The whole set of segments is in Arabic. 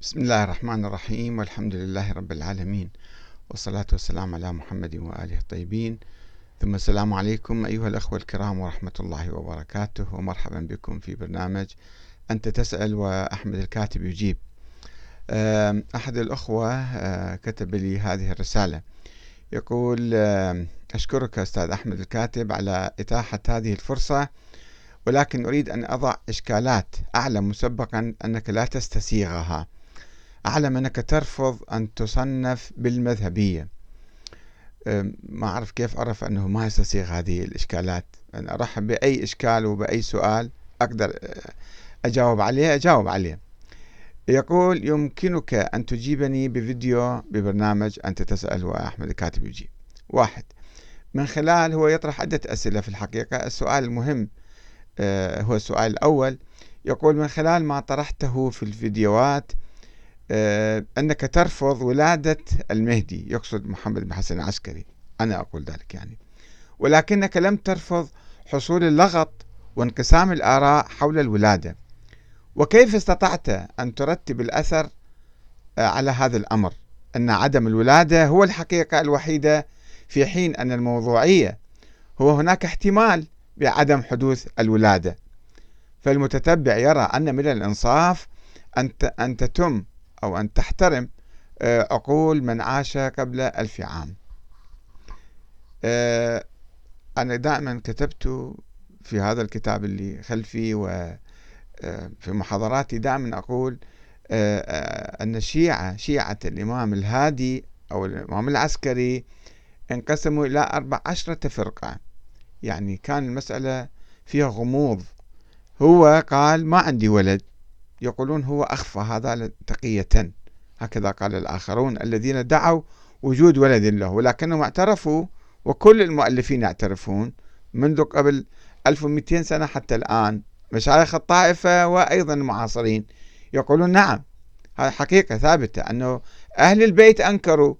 بسم الله الرحمن الرحيم والحمد لله رب العالمين والصلاة والسلام على محمد وآله الطيبين. ثم السلام عليكم أيها الأخوة الكرام ورحمة الله وبركاته ومرحبا بكم في برنامج أنت تسأل وأحمد الكاتب يجيب. أحد الأخوة آه، كتب لي هذه الرسالة. يقول أشكرك أستاذ أحمد الكاتب على إتاحة هذه الفرصة ولكن أريد أن أضع إشكالات. أعلم مسبقا أنك لا تستسيغها. أعلم أنك ترفض أن تصنف بالمذهبية. ما أعرف كيف أعرف أنه ما يستسيغ هذه الإشكالات. أنا أرحب بأي إشكال وبأي سؤال أقدر أجاوب عليه أجاوب عليه. يقول يمكنك أن تجيبني بفيديو ببرنامج أنت تسأل وأحمد الكاتب يجيب. واحد من خلال هو يطرح عدة أسئلة في الحقيقة. السؤال المهم آه، هو السؤال الأول. يقول من خلال ما طرحته في الفيديوهات أنك ترفض ولادة المهدي يقصد محمد بن حسن العسكري. أنا أقول ذلك يعني. ولكنك لم ترفض حصول اللغط وانقسام الآراء حول الولادة. وكيف استطعت أن ترتب الأثر آه، على هذا الأمر؟ أن عدم الولادة هو الحقيقة الوحيدة في حين أن الموضوعية هو هناك احتمال بعدم حدوث الولادة. فالمتتبع يرى أن من الإنصاف أن تتم أو أن تحترم آه، عقول من عاش قبل ألف عام. آه، أنا دائما كتبت في هذا الكتاب اللي خلفي وفي آه، محاضراتي دائما أقول أن الشيعة شيعة الإمام الهادي أو الإمام العسكري انقسموا إلى أربع عشرة فرقة. يعني كان المسألة فيها غموض. هو قال ما عندي ولد. يقولون هو أخفى هذا تقية. هكذا قال الآخرون الذين دعوا وجود ولد له ولكنهم اعترفوا وكل المؤلفين يعترفون منذ قبل 1200 سنة حتى الآن. مشايخ الطائفة وأيضا المعاصرين يقولون نعم هذه حقيقة ثابتة أنه أهل البيت أنكروا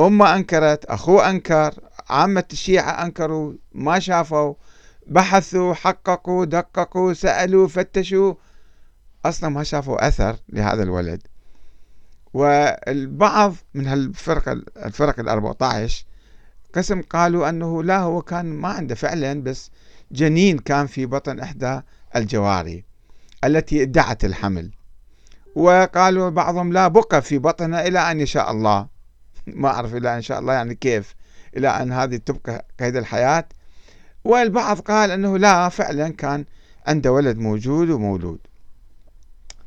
أمة أنكرت أخوه أنكر عامة الشيعة أنكروا ما شافوا بحثوا حققوا دققوا سألوا فتشوا. أصلا ما شافوا أثر لهذا الولد. والبعض من هالفرق الفرق ال 14 قسم قالوا أنه لا هو كان ما عنده فعلا بس جنين كان في بطن إحدى الجواري التي ادعت الحمل. وقالوا بعضهم لا بقى في بطنها إلى أن يشاء الله. ما أعرف إلى أن شاء الله يعني كيف إلى أن هذه تبقى قيد الحياة. والبعض قال أنه لا فعلا كان عنده ولد موجود ومولود.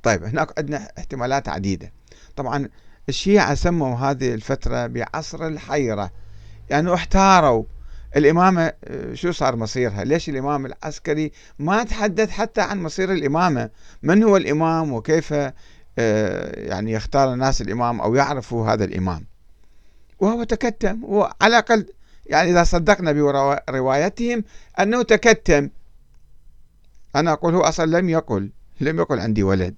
طيب هناك عندنا احتمالات عديدة. طبعا الشيعة سموا هذه الفترة بعصر الحيرة يعني احتاروا. الإمامة شو صار مصيرها؟ ليش الإمام العسكري ما تحدث حتى عن مصير الإمامة؟ من هو الإمام وكيف آه، يعني يختار الناس الإمام أو يعرفوا هذا الإمام؟ وهو تكتم وعلى الأقل يعني إذا صدقنا بروايتهم أنه تكتم. أنا أقول هو أصلا لم يقل لم يقل عندي ولد.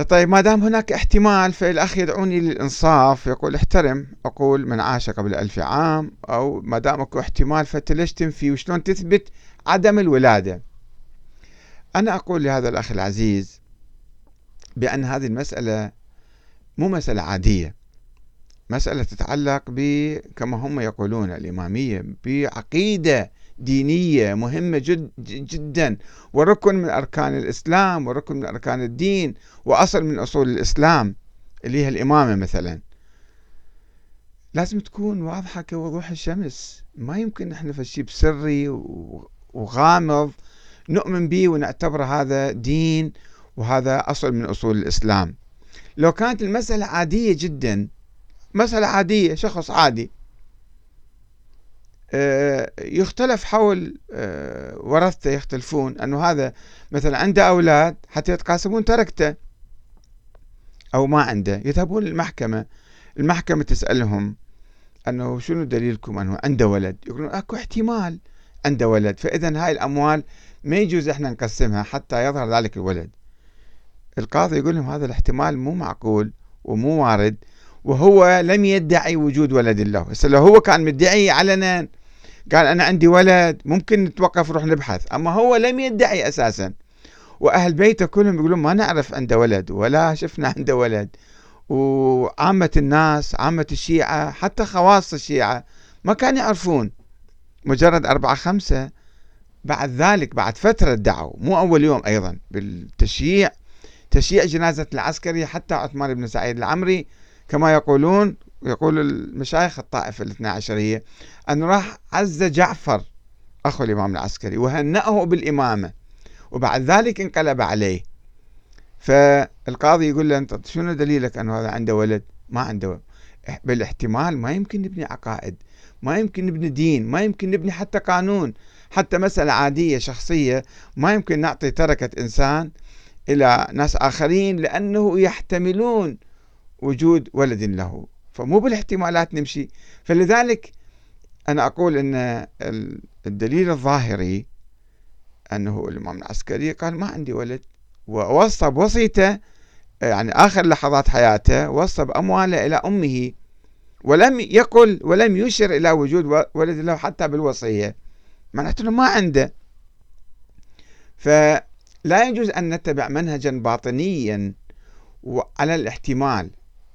طيب ما دام هناك احتمال فالأخ يدعوني للإنصاف يقول احترم أقول من عاش قبل ألف عام أو ما دام أكو احتمال فأنت ليش تنفي وشلون تثبت عدم الولادة؟ أنا أقول لهذا الأخ العزيز بأن هذه المسألة مو مسألة عادية. مسألة تتعلق ب كما هم يقولون الإمامية بعقيدة دينية مهمة جد جدا. وركن من أركان الإسلام وركن من أركان الدين وأصل من أصول الإسلام اللي هي الإمامة مثلا. لازم تكون واضحة كوضوح الشمس. ما يمكن نحن فشي بسري وغامض نؤمن به ونعتبر هذا دين وهذا أصل من أصول الإسلام. لو كانت المسألة عادية جدا مسألة عادية شخص عادي يختلف حول آه، ورثته يختلفون أنه هذا مثلا عنده أولاد حتى يتقاسمون تركته أو ما عنده يذهبون للمحكمة. المحكمة تسألهم أنه شنو دليلكم؟ أنه عنده ولد. يقولون أكو احتمال عنده ولد. فإذا هاي الأموال ما يجوز إحنا نقسمها حتى يظهر ذلك الولد. القاضي يقول لهم هذا الاحتمال مو معقول ومو وارد وهو لم يدعي وجود ولد له. هسه لو هو كان مدعي علنا قال أنا عندي ولد ممكن نتوقف نروح نبحث. أما هو لم يدعي أساسا. وأهل بيته كلهم يقولون ما نعرف عنده ولد ولا شفنا عنده ولد. وعامة الناس عامة الشيعة حتى خواص الشيعة ما كانوا يعرفون. مجرد أربعة خمسة. بعد ذلك بعد فترة دعوا. مو أول يوم أيضا. بالتشييع تشييع جنازة العسكري حتى عثمان بن سعيد العمري كما يقولون يقول المشايخ الطائفة الاثنى عشرية أن راح عز جعفر أخو الإمام العسكري وهنأه بالإمامة وبعد ذلك انقلب عليه. فالقاضي يقول له أنت شنو دليلك أنه هذا عنده ولد؟ ما عنده. ولد بالاحتمال ما يمكن نبني عقائد ما يمكن نبني دين ما يمكن نبني حتى قانون حتى مسألة عادية شخصية ما يمكن نعطي تركة إنسان إلى ناس آخرين لأنه يحتملون وجود ولد له. فمو بالاحتمالات نمشي. فلذلك أنا أقول أن الدليل الظاهري أنه الإمام العسكري قال ما عندي ولد ووصى بوصيته يعني آخر لحظات حياته وصى بأمواله إلى أمه ولم يقل ولم يشر إلى وجود ولد له حتى بالوصية. معناته ما عنده. فلا يجوز أن نتبع منهجا باطنيا على الاحتمال.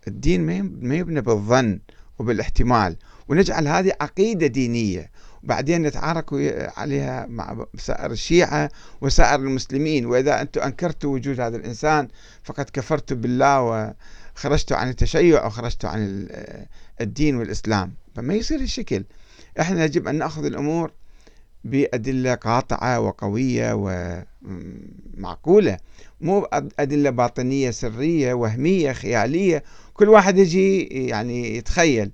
الدين ما يبنى بالظن وبالاحتمال. ونجعل هذه عقيدة دينية. وبعدين نتعارك عليها مع سائر الشيعة وسائر المسلمين. وإذا أنتم أنكرتوا وجود هذا الإنسان فقد كفرتوا بالله وخرجتوا عن التشيع وخرجتوا عن الدين والإسلام. فما يصير الشكل إحنا يجب أن نأخذ الأمور بأدلة قاطعة وقوية ومعقولة. مو أدلة باطنية سرية وهمية خيالية كل واحد يجي يعني يتخيل.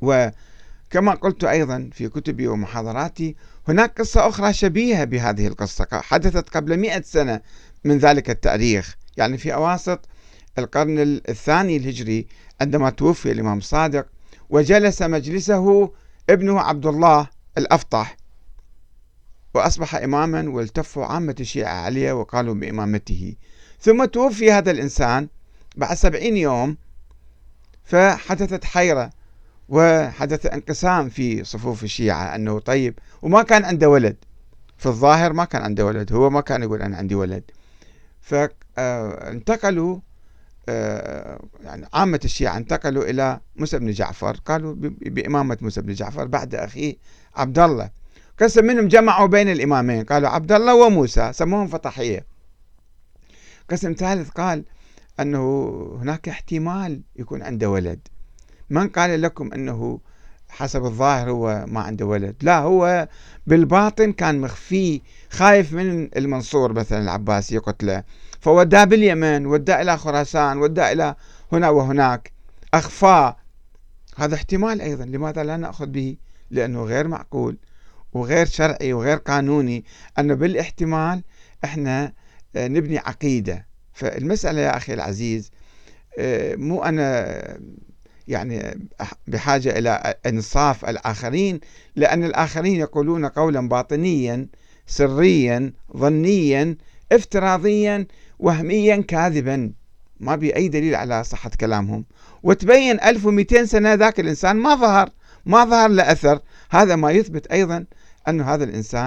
وكما قلت أيضا في كتبي ومحاضراتي هناك قصة أخرى شبيهة بهذه القصة حدثت قبل مئة سنة من ذلك التاريخ. يعني في أواسط القرن الثاني الهجري عندما توفي الإمام الصادق وجلس مجلسه ابنه عبد الله الأفطح وأصبح إماما والتفوا عامة الشيعة عليه وقالوا بإمامته. ثم توفي هذا الإنسان بعد سبعين يوم فحدثت حيرة وحدث انقسام في صفوف الشيعة أنه طيب وما كان عنده ولد. في الظاهر ما كان عنده ولد هو ما كان يقول أنا عندي ولد. فانتقلوا آه، يعني عامة الشيعة انتقلوا إلى موسى بن جعفر. قالوا بإمامة موسى بن جعفر بعد أخيه عبد الله قسم منهم جمعوا بين الإمامين قالوا عبد الله وموسى سموهم فطحية قسم ثالث قال أنه هناك احتمال يكون عنده ولد. من قال لكم أنه حسب الظاهر هو ما عنده ولد؟ لا هو بالباطن كان مخفي خايف من المنصور مثلا العباسي يقتله فوداه باليمن وداه إلى خراسان وداه إلى هنا وهناك. أخفاه هذا احتمال أيضا. لماذا لا نأخذ به؟ لأنه غير معقول وغير شرعي وغير قانوني أنه بالاحتمال إحنا آه، نبني عقيدة. فالمسألة يا أخي العزيز آه، مو أنا يعني بحاجة إلى إنصاف الآخرين لأن الآخرين يقولون قولا باطنيا سريا ظنيا افتراضيا وهميا كاذبا. ما بي أي دليل على صحة كلامهم. وتبين 1200 سنة ذاك الإنسان ما ظهر ما ظهر له أثر. هذا ما يثبت أيضا أن هذا الإنسان